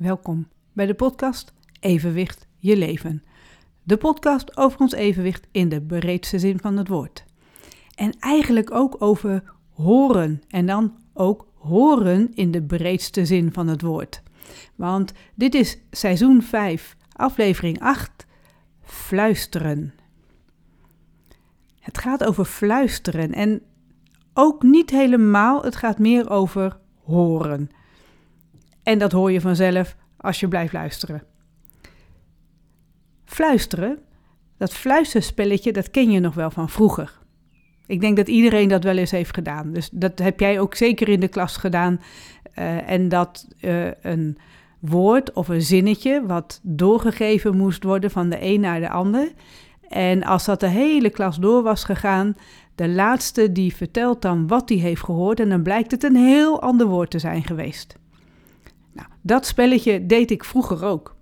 Welkom bij de podcast Evenwicht je leven. De podcast over ons evenwicht in de breedste zin van het woord. En eigenlijk ook over horen en dan ook horen in de breedste zin van het woord. Want dit is seizoen 5, aflevering 8, fluisteren. Het gaat over fluisteren en ook niet helemaal, het gaat meer over horen. En dat hoor je vanzelf als je blijft luisteren. Fluisteren, dat fluisterspelletje, dat ken je nog wel van vroeger. Ik denk dat iedereen dat wel eens heeft gedaan. Dus dat heb jij ook zeker in de klas gedaan. Uh, en dat uh, een woord of een zinnetje wat doorgegeven moest worden van de een naar de ander. En als dat de hele klas door was gegaan, de laatste die vertelt dan wat hij heeft gehoord en dan blijkt het een heel ander woord te zijn geweest. Nou, dat spelletje deed ik vroeger ook.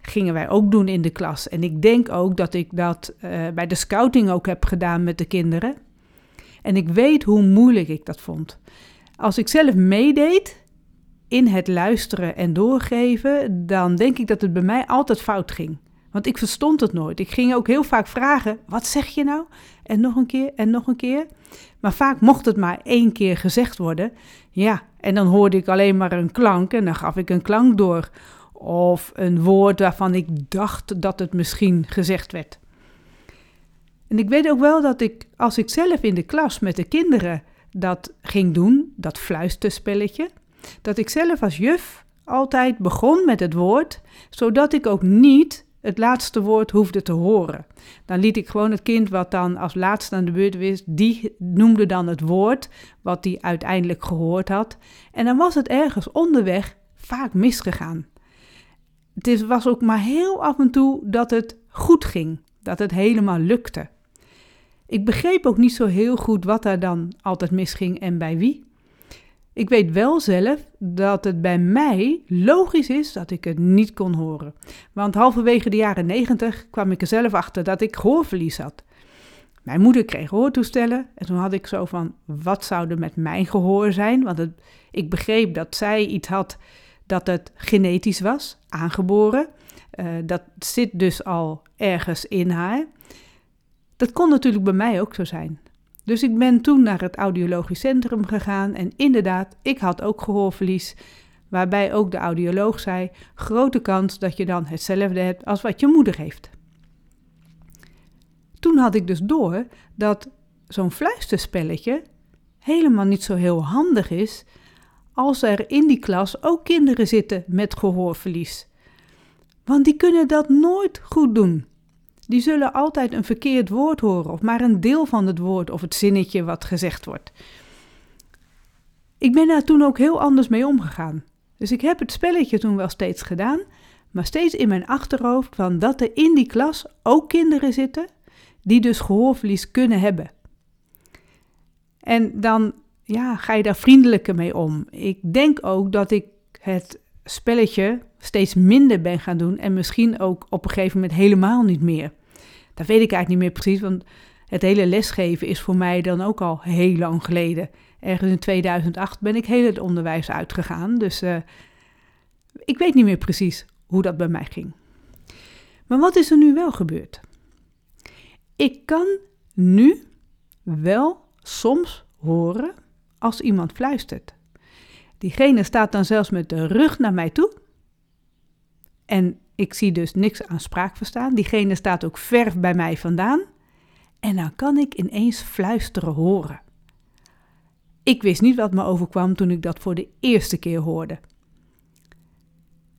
Gingen wij ook doen in de klas. En ik denk ook dat ik dat uh, bij de scouting ook heb gedaan met de kinderen. En ik weet hoe moeilijk ik dat vond. Als ik zelf meedeed in het luisteren en doorgeven, dan denk ik dat het bij mij altijd fout ging. Want ik verstond het nooit. Ik ging ook heel vaak vragen: wat zeg je nou? En nog een keer en nog een keer. Maar vaak mocht het maar één keer gezegd worden. Ja, en dan hoorde ik alleen maar een klank en dan gaf ik een klank door. Of een woord waarvan ik dacht dat het misschien gezegd werd. En ik weet ook wel dat ik, als ik zelf in de klas met de kinderen dat ging doen, dat fluisterspelletje, dat ik zelf als juf altijd begon met het woord, zodat ik ook niet het laatste woord hoefde te horen. Dan liet ik gewoon het kind wat dan als laatste aan de beurt was, die noemde dan het woord wat hij uiteindelijk gehoord had. En dan was het ergens onderweg vaak misgegaan. Het was ook maar heel af en toe dat het goed ging, dat het helemaal lukte. Ik begreep ook niet zo heel goed wat er dan altijd misging en bij wie. Ik weet wel zelf dat het bij mij logisch is dat ik het niet kon horen. Want halverwege de jaren negentig kwam ik er zelf achter dat ik gehoorverlies had. Mijn moeder kreeg hoortoestellen en toen had ik zo van, wat zou er met mijn gehoor zijn? Want ik begreep dat zij iets had dat het genetisch was, aangeboren. Uh, dat zit dus al ergens in haar. Dat kon natuurlijk bij mij ook zo zijn. Dus ik ben toen naar het audiologisch centrum gegaan en inderdaad, ik had ook gehoorverlies. Waarbij ook de audioloog zei: grote kans dat je dan hetzelfde hebt als wat je moeder heeft. Toen had ik dus door dat zo'n fluisterspelletje helemaal niet zo heel handig is als er in die klas ook kinderen zitten met gehoorverlies. Want die kunnen dat nooit goed doen. Die zullen altijd een verkeerd woord horen, of maar een deel van het woord of het zinnetje wat gezegd wordt. Ik ben daar toen ook heel anders mee omgegaan. Dus ik heb het spelletje toen wel steeds gedaan, maar steeds in mijn achterhoofd van dat er in die klas ook kinderen zitten die dus gehoorverlies kunnen hebben. En dan ja, ga je daar vriendelijker mee om. Ik denk ook dat ik het spelletje steeds minder ben gaan doen en misschien ook op een gegeven moment helemaal niet meer. Dat weet ik eigenlijk niet meer precies, want het hele lesgeven is voor mij dan ook al heel lang geleden. Ergens in 2008 ben ik heel het onderwijs uitgegaan, dus uh, ik weet niet meer precies hoe dat bij mij ging. Maar wat is er nu wel gebeurd? Ik kan nu wel soms horen als iemand fluistert. Diegene staat dan zelfs met de rug naar mij toe. En ik zie dus niks aan spraakverstaan. Diegene staat ook ver bij mij vandaan. En dan kan ik ineens fluisteren horen. Ik wist niet wat me overkwam toen ik dat voor de eerste keer hoorde.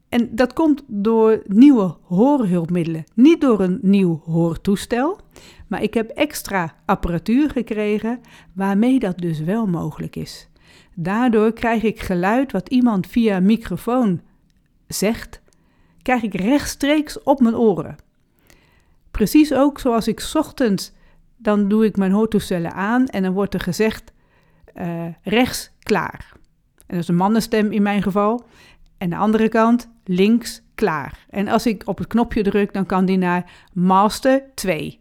En dat komt door nieuwe hoorhulpmiddelen, niet door een nieuw hoortoestel, maar ik heb extra apparatuur gekregen waarmee dat dus wel mogelijk is. Daardoor krijg ik geluid wat iemand via microfoon zegt, krijg ik rechtstreeks op mijn oren. Precies ook zoals ik ochtends, dan doe ik mijn hoortoestellen aan en dan wordt er gezegd uh, rechts klaar. En dat is een mannenstem in mijn geval. En de andere kant links klaar. En als ik op het knopje druk, dan kan die naar master 2.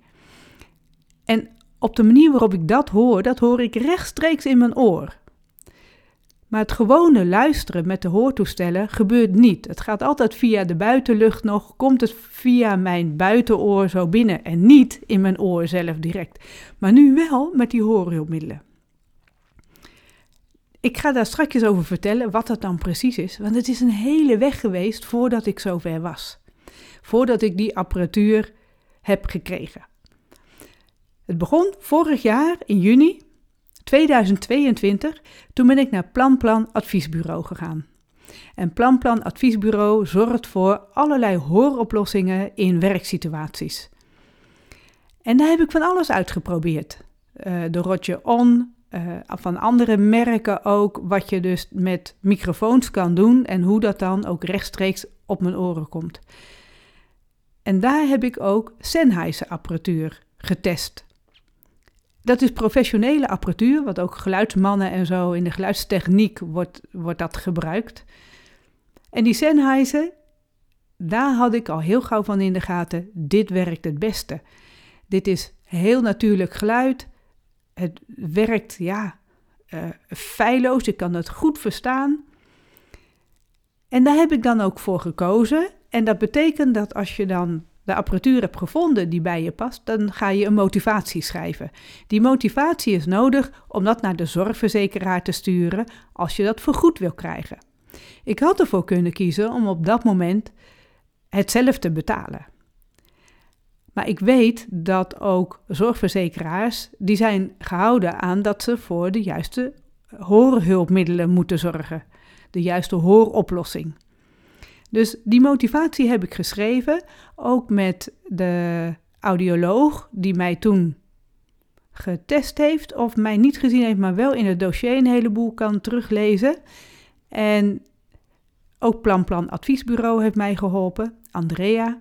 En op de manier waarop ik dat hoor, dat hoor ik rechtstreeks in mijn oor. Maar het gewone luisteren met de hoortoestellen gebeurt niet. Het gaat altijd via de buitenlucht nog, komt het via mijn buitenoor zo binnen en niet in mijn oor zelf direct. Maar nu wel met die hoorhulpmiddelen. Ik ga daar straks over vertellen wat dat dan precies is, want het is een hele weg geweest voordat ik zover was. Voordat ik die apparatuur heb gekregen. Het begon vorig jaar in juni 2022, toen ben ik naar Planplan Adviesbureau gegaan. En Planplan Adviesbureau zorgt voor allerlei hooroplossingen in werksituaties. En daar heb ik van alles uitgeprobeerd. Uh, de Roger On, uh, van andere merken ook, wat je dus met microfoons kan doen en hoe dat dan ook rechtstreeks op mijn oren komt. En daar heb ik ook Sennheiser apparatuur getest. Dat is professionele apparatuur, wat ook geluidsmannen en zo in de geluidstechniek wordt, wordt dat gebruikt. En die Sennheiser, daar had ik al heel gauw van in de gaten, dit werkt het beste. Dit is heel natuurlijk geluid. Het werkt, ja, uh, feilloos. Ik kan het goed verstaan. En daar heb ik dan ook voor gekozen. En dat betekent dat als je dan de apparatuur hebt gevonden die bij je past, dan ga je een motivatie schrijven. Die motivatie is nodig om dat naar de zorgverzekeraar te sturen als je dat vergoed wil krijgen. Ik had ervoor kunnen kiezen om op dat moment het zelf te betalen. Maar ik weet dat ook zorgverzekeraars die zijn gehouden aan dat ze voor de juiste hoorhulpmiddelen moeten zorgen, de juiste hooroplossing. Dus die motivatie heb ik geschreven, ook met de audioloog die mij toen getest heeft, of mij niet gezien heeft, maar wel in het dossier een heleboel kan teruglezen. En ook Plan Plan Adviesbureau heeft mij geholpen, Andrea.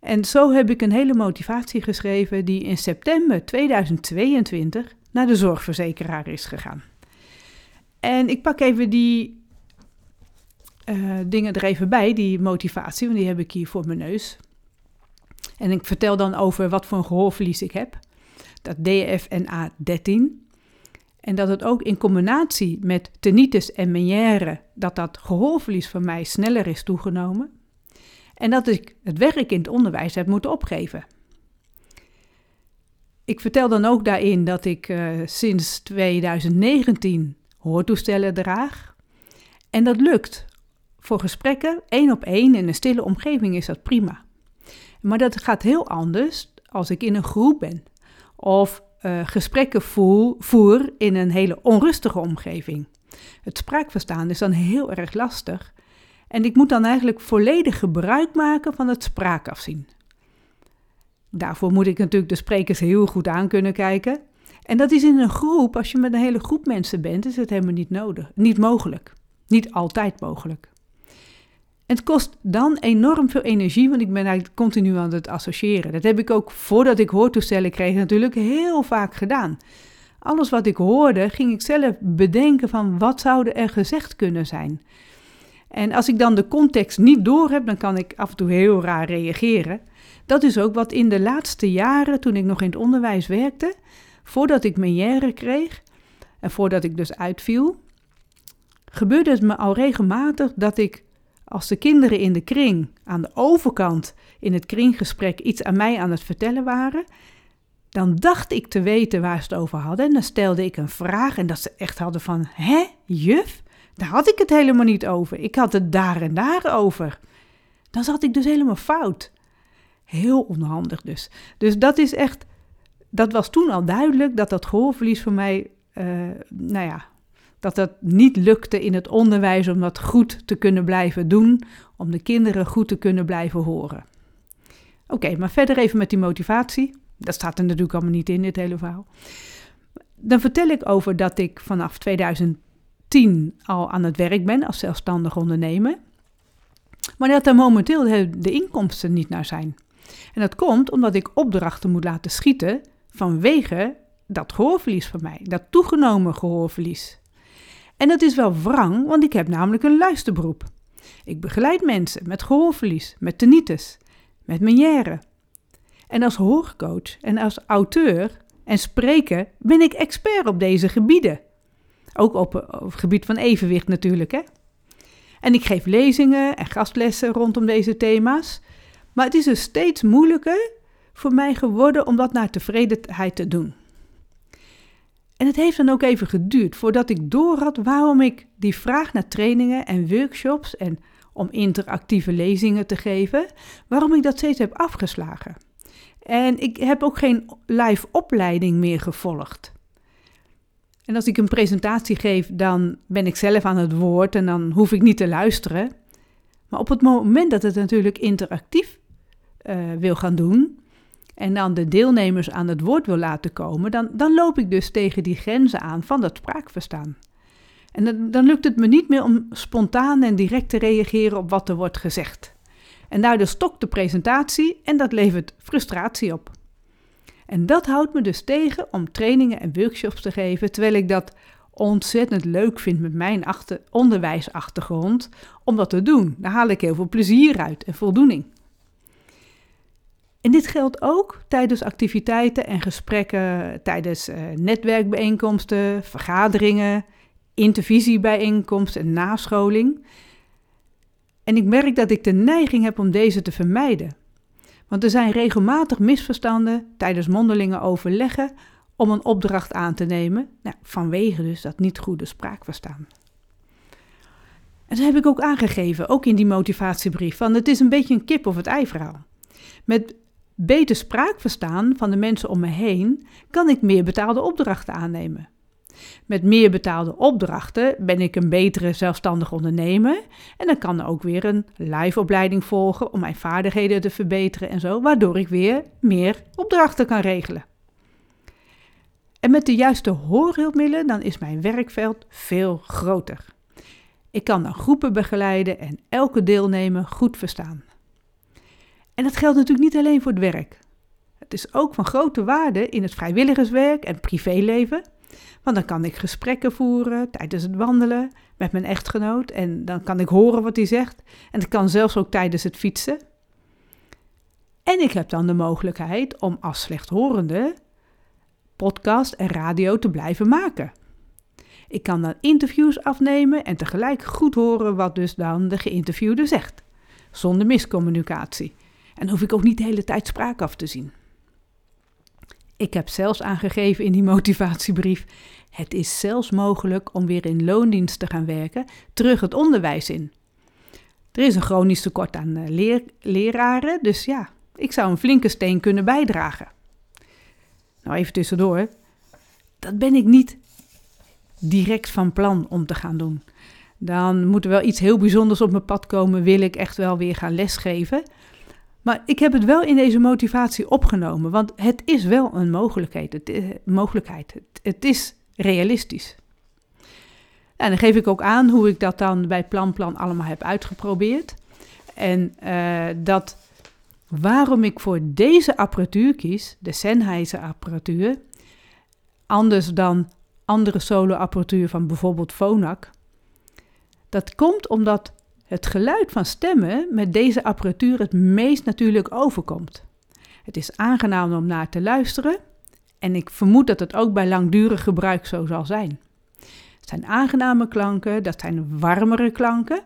En zo heb ik een hele motivatie geschreven die in september 2022 naar de zorgverzekeraar is gegaan. En ik pak even die uh, dingen er even bij, die motivatie, want die heb ik hier voor mijn neus. En ik vertel dan over wat voor een gehoorverlies ik heb. Dat DFNA 13. En dat het ook in combinatie met tinnitus en meniere, dat dat gehoorverlies van mij sneller is toegenomen. En dat ik het werk in het onderwijs heb moeten opgeven. Ik vertel dan ook daarin dat ik uh, sinds 2019 hoortoestellen draag. En dat lukt voor gesprekken, één op één in een stille omgeving is dat prima. Maar dat gaat heel anders als ik in een groep ben. Of uh, gesprekken voer, voer in een hele onrustige omgeving. Het spraakverstaan is dan heel erg lastig. En ik moet dan eigenlijk volledig gebruik maken van het spraakafzien. Daarvoor moet ik natuurlijk de sprekers heel goed aan kunnen kijken. En dat is in een groep, als je met een hele groep mensen bent, is het helemaal niet nodig, niet mogelijk. Niet altijd mogelijk het kost dan enorm veel energie, want ik ben eigenlijk continu aan het associëren. Dat heb ik ook voordat ik hoortoestellen kreeg natuurlijk heel vaak gedaan. Alles wat ik hoorde, ging ik zelf bedenken van wat zou er gezegd kunnen zijn. En als ik dan de context niet door heb, dan kan ik af en toe heel raar reageren. Dat is ook wat in de laatste jaren, toen ik nog in het onderwijs werkte, voordat ik jaren kreeg en voordat ik dus uitviel, gebeurde het me al regelmatig dat ik als de kinderen in de kring aan de overkant in het kringgesprek iets aan mij aan het vertellen waren, dan dacht ik te weten waar ze het over hadden. En dan stelde ik een vraag en dat ze echt hadden van, hè, juf? Daar had ik het helemaal niet over. Ik had het daar en daar over. Dan zat ik dus helemaal fout. Heel onhandig dus. Dus dat is echt, dat was toen al duidelijk dat dat gehoorverlies voor mij, uh, nou ja, dat het niet lukte in het onderwijs om dat goed te kunnen blijven doen, om de kinderen goed te kunnen blijven horen. Oké, maar verder even met die motivatie. Dat staat er natuurlijk allemaal niet in, dit hele verhaal. Dan vertel ik over dat ik vanaf 2010 al aan het werk ben als zelfstandig ondernemer. Maar dat er momenteel de inkomsten niet naar zijn. En dat komt omdat ik opdrachten moet laten schieten vanwege dat gehoorverlies van mij, dat toegenomen gehoorverlies. En dat is wel wrang, want ik heb namelijk een luisterberoep. Ik begeleid mensen met gehoorverlies, met tinnitus, met meniere. En als hoorcoach en als auteur en spreker ben ik expert op deze gebieden. Ook op, het gebied van evenwicht natuurlijk. Hè? En ik geef lezingen en gastlessen rondom deze thema's. Maar het is dus steeds moeilijker voor mij geworden om dat naar tevredenheid te doen. En het heeft dan ook even geduurd voordat ik doorhad waarom ik die vraag naar trainingen en workshops en om interactieve lezingen te geven, waarom ik dat steeds heb afgeslagen. En ik heb ook geen live opleiding meer gevolgd. En als ik een presentatie geef, dan ben ik zelf aan het woord en dan hoef ik niet te luisteren. Maar op het moment dat het natuurlijk interactief uh, wil gaan doen en dan de deelnemers aan het woord wil laten komen, dan, dan loop ik dus tegen die grenzen aan van dat spraakverstaan. En dan, lukt het me niet meer om spontaan en direct te reageren op wat er wordt gezegd. En daardoor stokt de presentatie en dat levert frustratie op. En dat houdt me dus tegen om trainingen en workshops te geven, terwijl ik dat ontzettend leuk vind met mijn achter onderwijsachtergrond om dat te doen. Daar haal ik heel veel plezier uit en voldoening. En dit geldt ook tijdens activiteiten en gesprekken, tijdens uh, netwerkbijeenkomsten, vergaderingen, intervisiebijeenkomsten en nascholing. En ik merk dat ik de neiging heb om deze te vermijden. Want er zijn regelmatig misverstanden tijdens mondelinge overleggen om een opdracht aan te nemen, nou, vanwege dus dat niet goede spraakverstaan. En dat heb ik ook aangegeven, ook in die motivatiebrief, van het is een beetje een kip of het ei verhaal. Met beter spraakverstaan van de mensen om me heen kan ik meer betaalde opdrachten aannemen. Met meer betaalde opdrachten ben ik een betere zelfstandig ondernemer en dan kan er ook weer een live opleiding volgen om mijn vaardigheden te verbeteren en zo, waardoor ik weer meer opdrachten kan regelen. En met de juiste hoorhulpmiddelen dan is mijn werkveld veel groter. Ik kan dan groepen begeleiden en elke deelnemer goed verstaan. En dat geldt natuurlijk niet alleen voor het werk. Het is ook van grote waarde in het vrijwilligerswerk en privéleven want dan kan ik gesprekken voeren tijdens het wandelen met mijn echtgenoot. En dan kan ik horen wat hij zegt. En dat kan zelfs ook tijdens het fietsen. En ik heb dan de mogelijkheid om als slechthorende podcast en radio te blijven maken. Ik kan dan interviews afnemen en tegelijk goed horen wat dus de geïnterviewde zegt. Zonder miscommunicatie. En hoef ik ook niet de hele tijd spraak af te zien. Ik heb zelfs aangegeven in die motivatiebrief: het is zelfs mogelijk om weer in loondienst te gaan werken, terug het onderwijs in. Er is een chronisch tekort aan eh, leraren, dus ja, ik zou een flinke steen kunnen bijdragen. Nou, even tussendoor. Dat ben ik niet direct van plan om te gaan doen. Dan moet er wel iets heel bijzonders op mijn pad komen, wil ik echt wel weer gaan lesgeven. Maar ik heb het wel in deze motivatie opgenomen, want het is wel een mogelijkheid. Het, is, mogelijkheid. Het, is realistisch. En dan geef ik ook aan hoe ik dat dan bij Plan Plan allemaal heb uitgeprobeerd. En uh, dat waarom ik voor deze apparatuur kies, de Sennheiser apparatuur, anders dan andere solo-apparatuur van bijvoorbeeld Phonak. Dat komt omdat het geluid van stemmen met deze apparatuur het meest natuurlijk overkomt. Het is aangenaam om naar te luisteren en ik vermoed dat het ook bij langdurig gebruik zo zal zijn. Het zijn aangename klanken, dat zijn warmere klanken.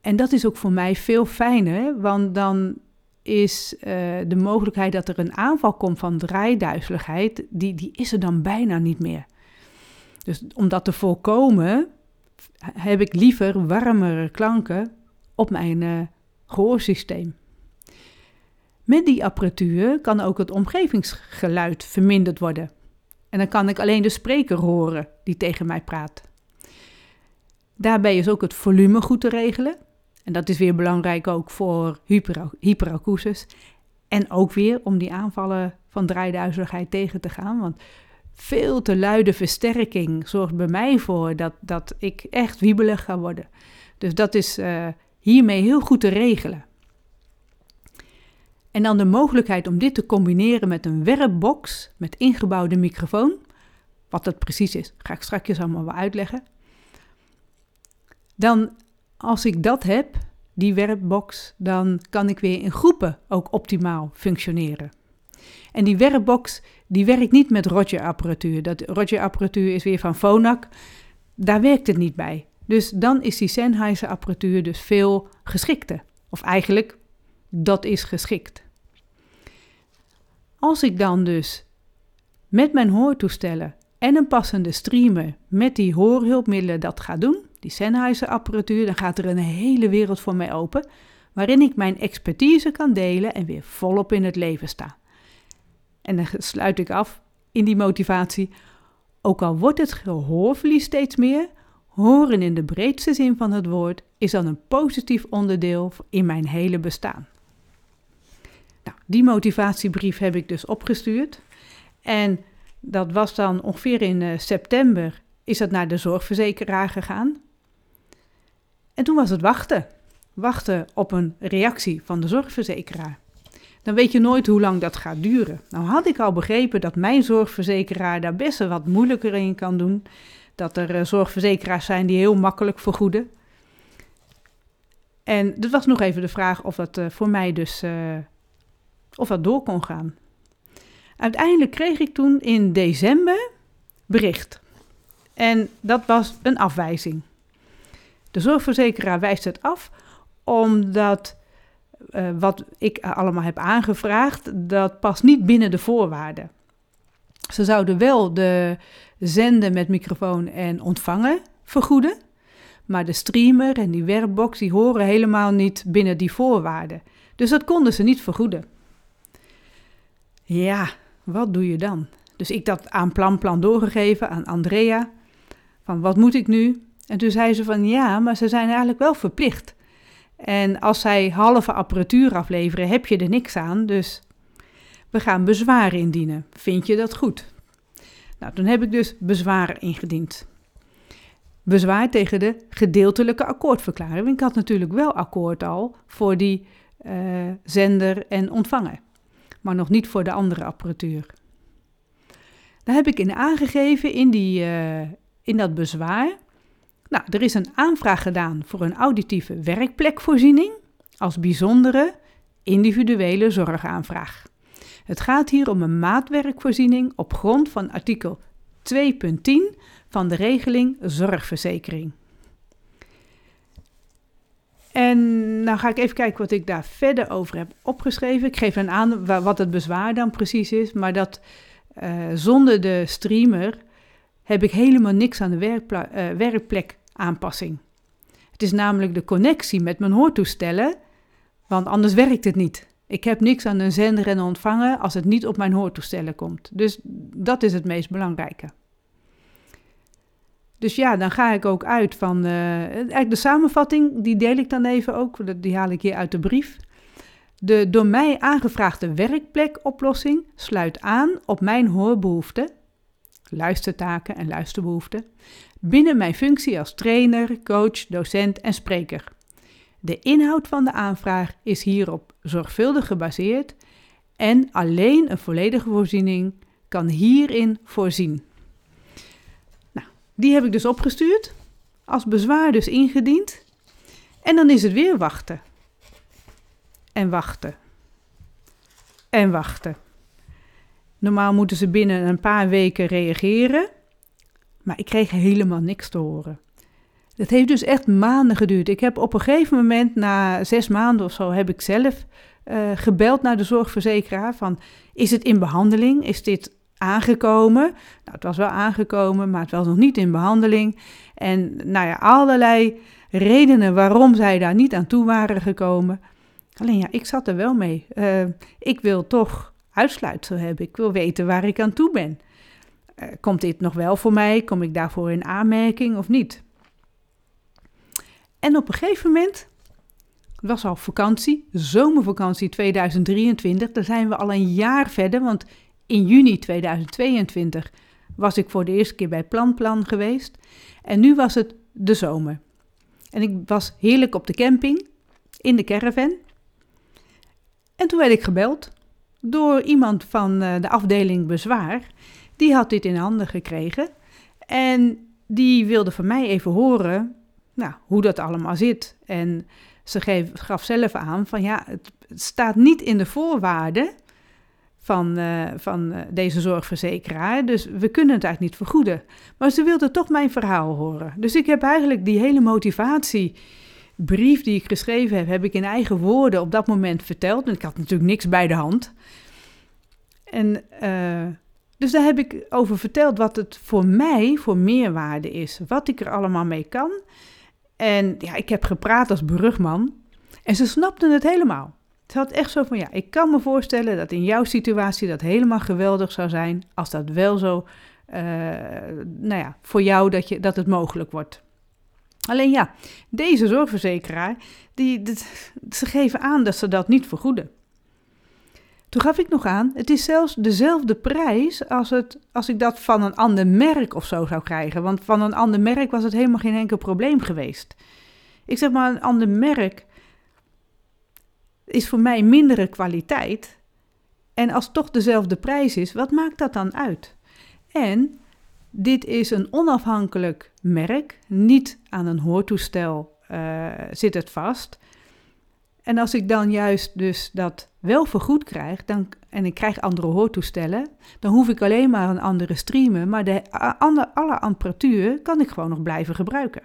En dat is ook voor mij veel fijner, want dan is uh, de mogelijkheid dat er een aanval komt van draaiduizeligheid, die, die is er dan bijna niet meer. Dus om dat te voorkomen, heb ik liever warmere klanken op mijn uh, gehoorsysteem. Met die apparatuur kan ook het omgevingsgeluid verminderd worden. En dan kan ik alleen de spreker horen die tegen mij praat. Daarbij is ook het volume goed te regelen. En dat is weer belangrijk ook voor hyper hyperacusis. En ook weer om die aanvallen van draaiduizeligheid tegen te gaan. Want veel te luide versterking zorgt bij mij voor dat, dat ik echt wiebelig ga worden. Dus dat is uh, hiermee heel goed te regelen. En dan de mogelijkheid om dit te combineren met een werkbox met ingebouwde microfoon. Wat dat precies is, ga ik straks allemaal wel uitleggen. Dan, als ik dat heb, die werkbox, dan kan ik weer in groepen ook optimaal functioneren. En die werkbox, die werkt niet met Roger-apparatuur. Dat Roger-apparatuur is weer van Phonak. Daar werkt het niet bij. Dus dan is die Sennheiser-apparatuur dus veel geschikter. Of eigenlijk, dat is geschikt. Als ik dan dus met mijn hoortoestellen en een passende streamer met die hoorhulpmiddelen dat ga doen, die Sennheiser-apparatuur, dan gaat er een hele wereld voor mij open, waarin ik mijn expertise kan delen en weer volop in het leven sta. En dan sluit ik af in die motivatie. Ook al wordt het gehoorverlies steeds meer, horen in de breedste zin van het woord is dan een positief onderdeel in mijn hele bestaan. Nou, die motivatiebrief heb ik dus opgestuurd. En dat was dan ongeveer in uh, september, is dat naar de zorgverzekeraar gegaan. En toen was het wachten. Wachten op een reactie van de zorgverzekeraar. Dan weet je nooit hoe lang dat gaat duren. Nou had ik al begrepen dat mijn zorgverzekeraar daar best wel wat moeilijker in kan doen. Dat er uh, zorgverzekeraars zijn die heel makkelijk vergoeden. En dat was nog even de vraag of dat uh, voor mij dus uh, of dat door kon gaan. Uiteindelijk kreeg ik toen in december bericht. En dat was een afwijzing. De zorgverzekeraar wijst het af omdat uh, wat ik allemaal heb aangevraagd, dat past niet binnen de voorwaarden. Ze zouden wel de zenden met microfoon en ontvangen vergoeden, maar de streamer en die werkbox die horen helemaal niet binnen die voorwaarden. Dus dat konden ze niet vergoeden. Ja, wat doe je dan? Dus ik dat aan Plan Plan doorgegeven aan Andrea. Van wat moet ik nu? En toen zei ze van ja, maar ze zijn eigenlijk wel verplicht. En als zij halve apparatuur afleveren, heb je er niks aan. Dus we gaan bezwaar indienen. Vind je dat goed? Nou, toen heb ik dus bezwaar ingediend. Bezwaar tegen de gedeeltelijke akkoordverklaring. Ik had natuurlijk wel akkoord al voor die uh, zender en ontvanger maar nog niet voor de andere apparatuur. Daar heb ik in aangegeven in, die, uh, in dat bezwaar. Nou, er is een aanvraag gedaan voor een auditieve werkplekvoorziening als bijzondere individuele zorgaanvraag. Het gaat hier om een maatwerkvoorziening op grond van artikel 2.10 van de regeling zorgverzekering. En nou ga ik even kijken wat ik daar verder over heb opgeschreven. Ik geef dan aan wat het bezwaar dan precies is, maar dat uh, zonder de streamer heb ik helemaal niks aan de werkpla- uh, werkplekaanpassing. Het is namelijk de connectie met mijn hoortoestellen, want anders werkt het niet. Ik heb niks aan een zender en ontvanger als het niet op mijn hoortoestellen komt. Dus dat is het meest belangrijke. Dus ja, dan ga ik ook uit van. Uh, eigenlijk de samenvatting, die deel ik dan even ook. Die haal ik hier uit de brief. De door mij aangevraagde werkplekoplossing sluit aan op mijn hoorbehoeften, luistertaken en luisterbehoeften, binnen mijn functie als trainer, coach, docent en spreker. De inhoud van de aanvraag is hierop zorgvuldig gebaseerd en alleen een volledige voorziening kan hierin voorzien. Die heb ik dus opgestuurd, als bezwaar dus ingediend. En dan is het weer wachten. En wachten. En wachten. Normaal moeten ze binnen een paar weken reageren, maar ik kreeg helemaal niks te horen. Het heeft dus echt maanden geduurd. Ik heb op een gegeven moment, na zes maanden of zo, heb ik zelf uh, gebeld naar de zorgverzekeraar van, is het in behandeling? Is dit aangekomen. Nou, het was wel aangekomen, maar het was nog niet in behandeling. En nou ja, allerlei redenen waarom zij daar niet aan toe waren gekomen. Alleen ja, ik zat er wel mee. Uh, ik wil toch uitsluitsel hebben. Ik wil weten waar ik aan toe ben. Uh, komt dit nog wel voor mij? Kom ik daarvoor in aanmerking of niet? En op een gegeven moment, was al vakantie, zomervakantie 2023, daar zijn we al een jaar verder, want in juni 2022 was ik voor de eerste keer bij Plan Plan geweest. En nu was het de zomer. En ik was heerlijk op de camping, in de caravan. En toen werd ik gebeld door iemand van eh, de afdeling bezwaar. Die had dit in handen gekregen. En die wilde van mij even horen nou, hoe dat allemaal zit. En ze gaf zelf aan van ja, het staat niet in de voorwaarden van, uh, van uh, deze zorgverzekeraar. Dus we kunnen het eigenlijk niet vergoeden. Maar ze wilde toch mijn verhaal horen. Dus ik heb eigenlijk die hele motivatiebrief die ik geschreven heb, heb ik in eigen woorden op dat moment verteld. En ik had natuurlijk niks bij de hand. En uh, dus daar heb ik over verteld wat het voor mij voor meerwaarde is. Wat ik er allemaal mee kan. En ja, ik heb gepraat als brugman. En ze snapten het helemaal. Het had echt zo van, ja, ik kan me voorstellen dat in jouw situatie dat helemaal geweldig zou zijn, als dat wel zo, uh, nou ja, voor jou dat, je, dat het mogelijk wordt. Alleen ja, deze zorgverzekeraar, die, ze geven aan dat ze dat niet vergoeden. Toen gaf ik nog aan, het is zelfs dezelfde prijs als, het, als ik dat van een ander merk of zo zou krijgen. Want van een ander merk was het helemaal geen enkel probleem geweest. Ik zeg maar, een ander merk is voor mij mindere kwaliteit. En als het toch dezelfde prijs is, wat maakt dat dan uit? En dit is een onafhankelijk merk, niet aan een hoortoestel uh, zit het vast. En als ik dan juist dus dat wel vergoed krijg dan, en ik krijg andere hoortoestellen, dan hoef ik alleen maar een andere streamen, maar de andere, alle apparatuur kan ik gewoon nog blijven gebruiken.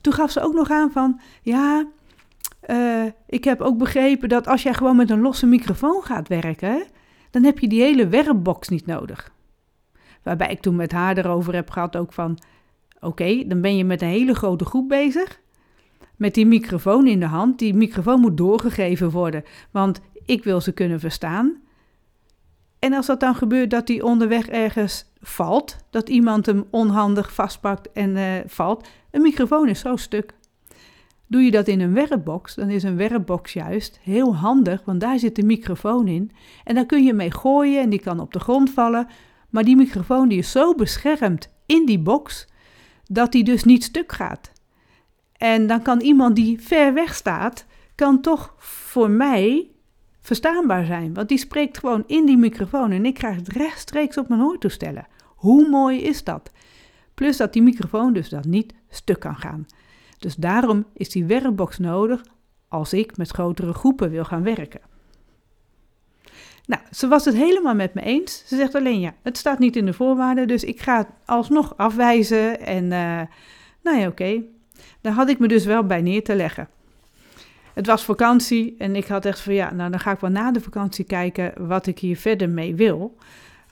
Toen gaf ze ook nog aan van, ja, uh, ik heb ook begrepen dat als jij gewoon met een losse microfoon gaat werken, dan heb je die hele werkbox niet nodig. Waarbij ik toen met haar erover heb gehad ook van, oké, dan ben je met een hele grote groep bezig, met die microfoon in de hand. Die microfoon moet doorgegeven worden, want ik wil ze kunnen verstaan. En als dat dan gebeurt dat die onderweg ergens valt, dat iemand hem onhandig vastpakt en uh, valt, een microfoon is zo stuk. Doe je dat in een werkbox, dan is een werkbox juist heel handig, want daar zit de microfoon in. En daar kun je mee gooien en die kan op de grond vallen. Maar die microfoon die is zo beschermd in die box, dat die dus niet stuk gaat. En dan kan iemand die ver weg staat, kan toch voor mij verstaanbaar zijn. Want die spreekt gewoon in die microfoon en ik krijg het rechtstreeks op mijn hoortoestellen. Hoe mooi is dat? Plus dat die microfoon dus dat niet stuk kan gaan. Dus daarom is die werkbox nodig als ik met grotere groepen wil gaan werken. Nou, ze was het helemaal met me eens. Ze zegt alleen ja, het staat niet in de voorwaarden, dus ik ga alsnog afwijzen. En uh, nou ja, oké. Daar had ik me dus wel bij neer te leggen. Het was vakantie en ik had echt van ja, nou dan ga ik wel na de vakantie kijken wat ik hier verder mee wil.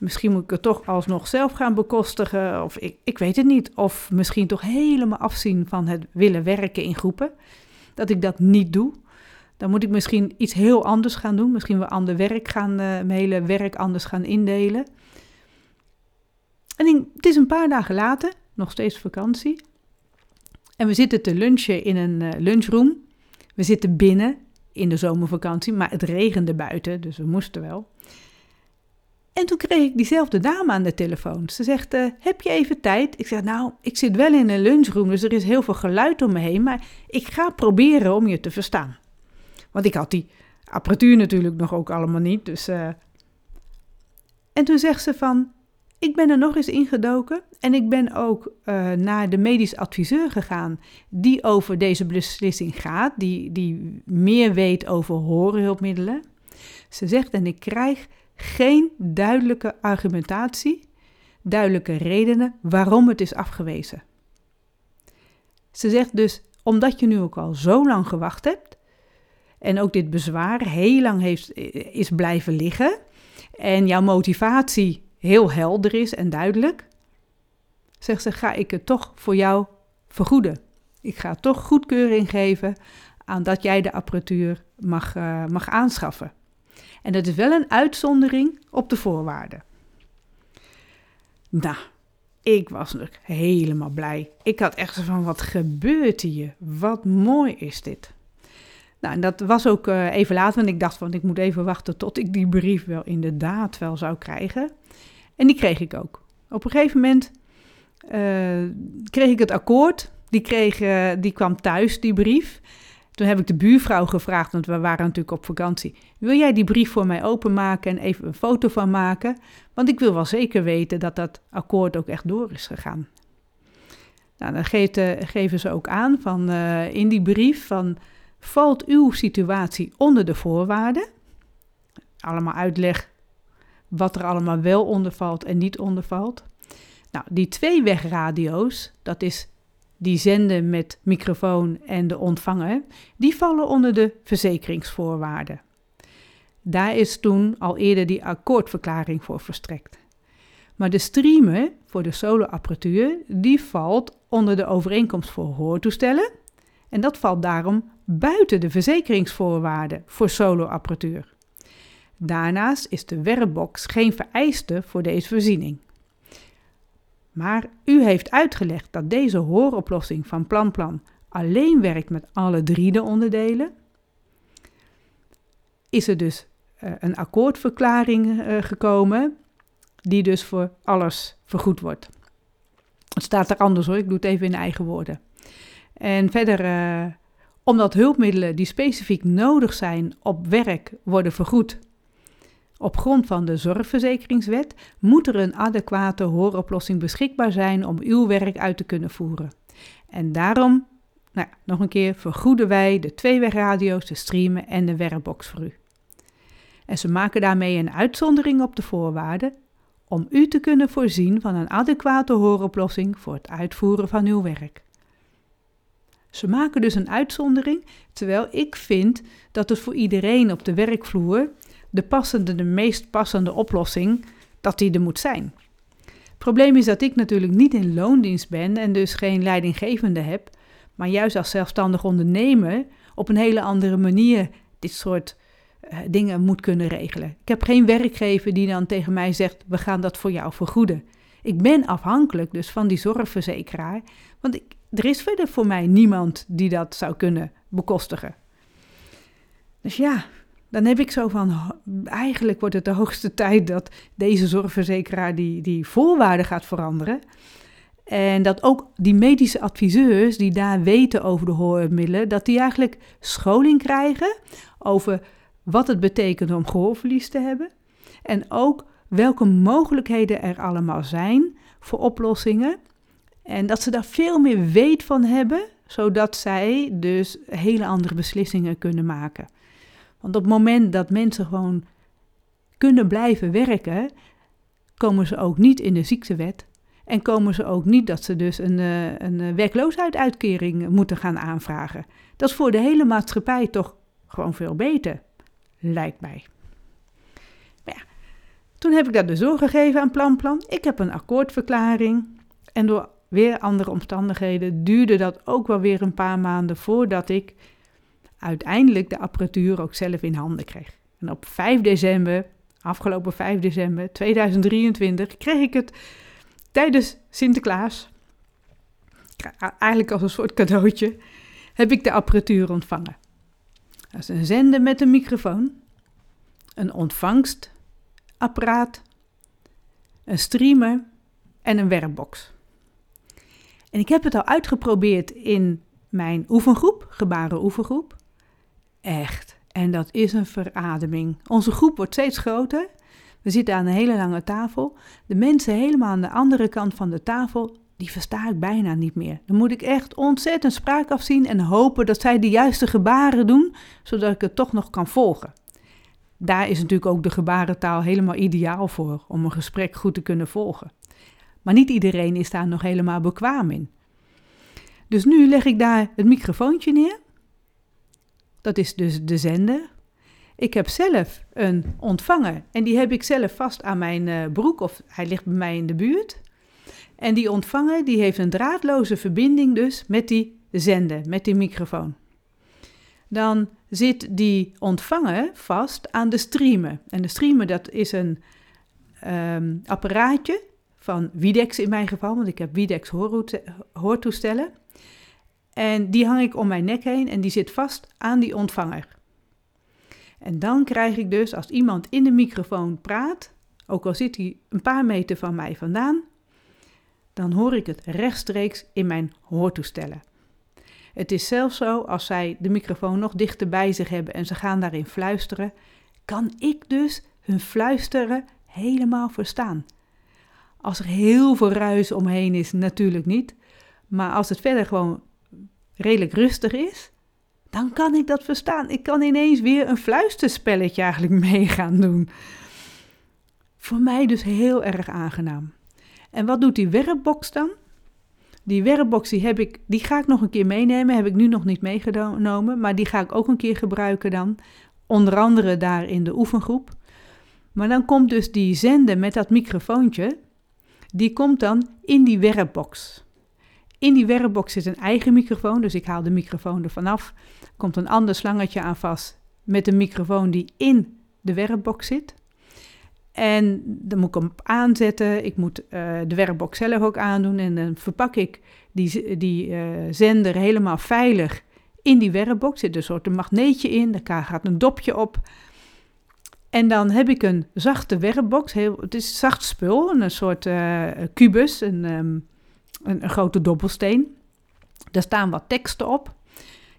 Misschien moet ik het toch alsnog zelf gaan bekostigen. Of ik, ik weet het niet. Of misschien toch helemaal afzien van het willen werken in groepen. Dat ik dat niet doe. Dan moet ik misschien iets heel anders gaan doen. Misschien wel ander werk gaan, uh, mijn hele werk anders gaan indelen. En het is een paar dagen later, nog steeds vakantie. En we zitten te lunchen in een uh, lunchroom. We zitten binnen in de zomervakantie, maar het regende buiten, dus we moesten wel. En toen kreeg ik diezelfde dame aan de telefoon. Ze zegt, uh, heb je even tijd? Ik zeg, nou, ik zit wel in een lunchroom, dus er is heel veel geluid om me heen, maar ik ga proberen om je te verstaan. Want ik had die apparatuur natuurlijk nog ook allemaal niet, dus... Uh... En toen zegt ze van, ik ben er nog eens ingedoken en ik ben ook uh, naar de medisch adviseur gegaan die over deze beslissing gaat, die, die meer weet over horenhulpmiddelen. Ze zegt, en ik krijg geen duidelijke argumentatie, duidelijke redenen waarom het is afgewezen. Ze zegt dus, omdat je nu ook al zo lang gewacht hebt en ook dit bezwaar heel lang heeft, is blijven liggen en jouw motivatie heel helder is en duidelijk, zegt ze, ga ik het toch voor jou vergoeden. Ik ga toch goedkeuring geven aan dat jij de apparatuur mag, uh, mag aanschaffen. En dat is wel een uitzondering op de voorwaarden. Nou, ik was nog helemaal blij. Ik had echt zo van, wat gebeurt hier? Wat mooi is dit. Nou, en dat was ook uh, even later, want ik dacht van, ik moet even wachten tot ik die brief wel inderdaad wel zou krijgen. En die kreeg ik ook. Op een gegeven moment uh, kreeg ik het akkoord. Die, kreeg, uh, die kwam thuis, die brief. Toen heb ik de buurvrouw gevraagd, want we waren natuurlijk op vakantie. Wil jij die brief voor mij openmaken en even een foto van maken? Want ik wil wel zeker weten dat dat akkoord ook echt door is gegaan. Nou, dan geven ze ook aan van, in die brief van, valt uw situatie onder de voorwaarden? allemaal uitleg wat er allemaal wel onder valt en niet onder valt. Nou, die tweewegradio's, dat is die zenden met microfoon en de ontvanger, die vallen onder de verzekeringsvoorwaarden. Daar is toen al eerder die akkoordverklaring voor verstrekt. Maar de streamer voor de soloapparatuur, die valt onder de overeenkomst voor hoortoestellen. En dat valt daarom buiten de verzekeringsvoorwaarden voor soloapparatuur. Daarnaast is de werkbox geen vereiste voor deze voorziening. Maar u heeft uitgelegd dat deze hooroplossing van PlanPlan alleen werkt met alle drie de onderdelen. Is er dus uh, een akkoordverklaring uh, gekomen, die dus voor alles vergoed wordt. Het staat er anders hoor, ik doe het even in eigen woorden. En verder, uh, omdat hulpmiddelen die specifiek nodig zijn op werk worden vergoed op grond van de Zorgverzekeringswet moet er een adequate hooroplossing beschikbaar zijn om uw werk uit te kunnen voeren. En daarom, nou, nog een keer, vergoeden wij de tweewegradio's, de streamen en de werkbox voor u. En ze maken daarmee een uitzondering op de voorwaarden om u te kunnen voorzien van een adequate hooroplossing voor het uitvoeren van uw werk. Ze maken dus een uitzondering, terwijl ik vind dat het voor iedereen op de werkvloer de passende, de meest passende oplossing, dat die er moet zijn. Het probleem is dat ik natuurlijk niet in loondienst ben en dus geen leidinggevende heb, maar juist als zelfstandig ondernemer op een hele andere manier dit soort uh, dingen moet kunnen regelen. Ik heb geen werkgever die dan tegen mij zegt: we gaan dat voor jou vergoeden. Ik ben afhankelijk dus van die zorgverzekeraar, want er is verder voor mij niemand die dat zou kunnen bekostigen. Dus ja, dan heb ik zo van, eigenlijk wordt het de hoogste tijd dat deze zorgverzekeraar die, die voorwaarden gaat veranderen. En dat ook die medische adviseurs die daar weten over de hoormiddelen, dat die eigenlijk scholing krijgen over wat het betekent om gehoorverlies te hebben. En ook welke mogelijkheden er allemaal zijn voor oplossingen. En dat ze daar veel meer weet van hebben, zodat zij dus hele andere beslissingen kunnen maken. Want op het moment dat mensen gewoon kunnen blijven werken, komen ze ook niet in de ziektewet. En komen ze ook niet dat ze dus een, eh, een werkloosheidsuitkering moeten gaan aanvragen. Dat is voor de hele maatschappij toch gewoon veel beter, lijkt mij. Maar ja, toen heb ik dat dus doorgegeven aan Planplan. Ik heb een akkoordverklaring. En door weer andere omstandigheden duurde dat ook wel weer een paar maanden voordat ik uiteindelijk de apparatuur ook zelf in handen kreeg. En op 5 december, afgelopen 5 december 2023, kreeg ik het tijdens Sinterklaas, eigenlijk als een soort cadeautje, heb ik de apparatuur ontvangen. Dat is een zender met een microfoon, een ontvangstapparaat, een streamer en een werkbox. En ik heb het al uitgeprobeerd in mijn oefengroep, gebaren oefengroep. Echt. En dat is een verademing. Onze groep wordt steeds groter. We zitten aan een hele lange tafel. De mensen helemaal aan de andere kant van de tafel, die versta ik bijna niet meer. Dan moet ik echt ontzettend spraak afzien en hopen dat zij de juiste gebaren doen, zodat ik het toch nog kan volgen. Daar is natuurlijk ook de gebarentaal helemaal ideaal voor, om een gesprek goed te kunnen volgen. Maar niet iedereen is daar nog helemaal bekwaam in. Dus nu leg ik daar het microfoontje neer dat is dus de zender. Ik heb zelf een ontvanger en die heb ik zelf vast aan mijn uh, broek of hij ligt bij mij in de buurt. En die ontvanger die heeft een draadloze verbinding dus met die zender, met die microfoon. Dan zit die ontvanger vast aan de streamer. En de streamer dat is een um, apparaatje van Widex in mijn geval, want ik heb Widex hoortoestellen. En die hang ik om mijn nek heen en die zit vast aan die ontvanger. En dan krijg ik dus, als iemand in de microfoon praat, ook al zit hij een paar meter van mij vandaan, dan hoor ik het rechtstreeks in mijn hoortoestellen. Het is zelfs zo, als zij de microfoon nog dichter bij zich hebben en ze gaan daarin fluisteren, kan ik dus hun fluisteren helemaal verstaan. Als er heel veel ruis omheen is, natuurlijk niet. Maar als het verder gewoon redelijk rustig is, dan kan ik dat verstaan. Ik kan ineens weer een fluisterspelletje eigenlijk mee gaan doen. Voor mij dus heel erg aangenaam. En wat doet die werkbox dan? Die werkbox die heb ik, die ga ik nog een keer meenemen. Heb ik nu nog niet meegenomen, maar die ga ik ook een keer gebruiken dan. Onder andere daar in de oefengroep. Maar dan komt dus die zender met dat microfoontje, die komt dan in die werkbox. In die werkbox zit een eigen microfoon, dus ik haal de microfoon er vanaf. Komt een ander slangetje aan vast met een microfoon die in de werkbox zit. En dan moet ik hem aanzetten. Ik moet uh, de werkbox zelf ook aandoen. En dan verpak ik die, die uh, zender helemaal veilig in die werkbox. Er zit een soort magneetje in. Daar gaat een dopje op. En dan heb ik een zachte werkbox. Heel, het is zacht spul. Een soort uh, kubus. Een, um, een, grote dobbelsteen. Daar staan wat teksten op.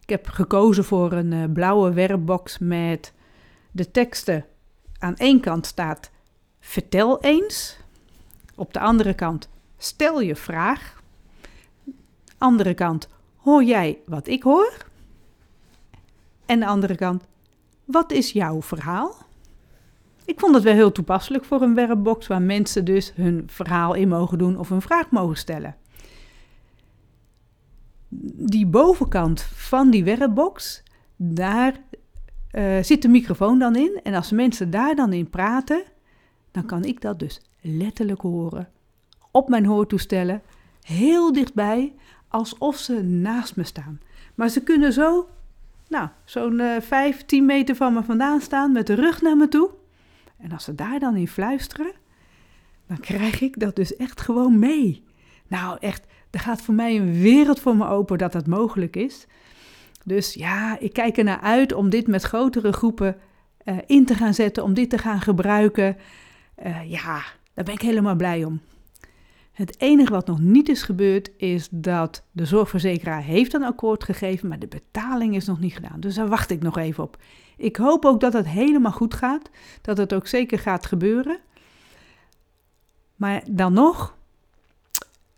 Ik heb gekozen voor een blauwe werkbox met de teksten. Aan één kant staat Vertel eens. Op de andere kant, stel je vraag. Andere kant, hoor jij wat ik hoor? En de andere kant, wat is jouw verhaal? Ik vond het wel heel toepasselijk voor een werkbox waar mensen dus hun verhaal in mogen doen of een vraag mogen stellen. Die bovenkant van die werkbox, daar uh, zit de microfoon dan in. En als mensen daar dan in praten, dan kan ik dat dus letterlijk horen. Op mijn hoortoestellen, heel dichtbij, alsof ze naast me staan. Maar ze kunnen zo, nou, zo'n uh, 5, 10 meter van me vandaan staan met de rug naar me toe. En als ze daar dan in fluisteren, dan krijg ik dat dus echt gewoon mee. Nou, echt, er gaat voor mij een wereld voor me open dat dat mogelijk is. Dus ja, ik kijk er naar uit om dit met grotere groepen uh, in te gaan zetten, om dit te gaan gebruiken. Uh, ja, daar ben ik helemaal blij om. Het enige wat nog niet is gebeurd is dat de zorgverzekeraar heeft een akkoord gegeven, maar de betaling is nog niet gedaan. Dus daar wacht ik nog even op. Ik hoop ook dat het helemaal goed gaat, dat het ook zeker gaat gebeuren. Maar dan nog,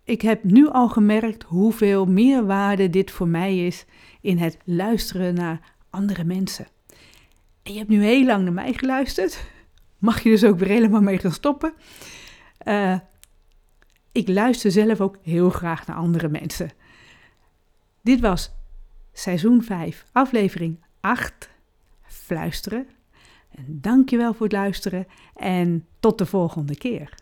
ik heb nu al gemerkt hoeveel meerwaarde dit voor mij is in het luisteren naar andere mensen. En je hebt nu heel lang naar mij geluisterd mag je dus ook weer helemaal mee gaan stoppen. Uh, ik luister zelf ook heel graag naar andere mensen. Dit was seizoen 5, aflevering 8, Fluisteren. En dankjewel voor het luisteren en tot de volgende keer.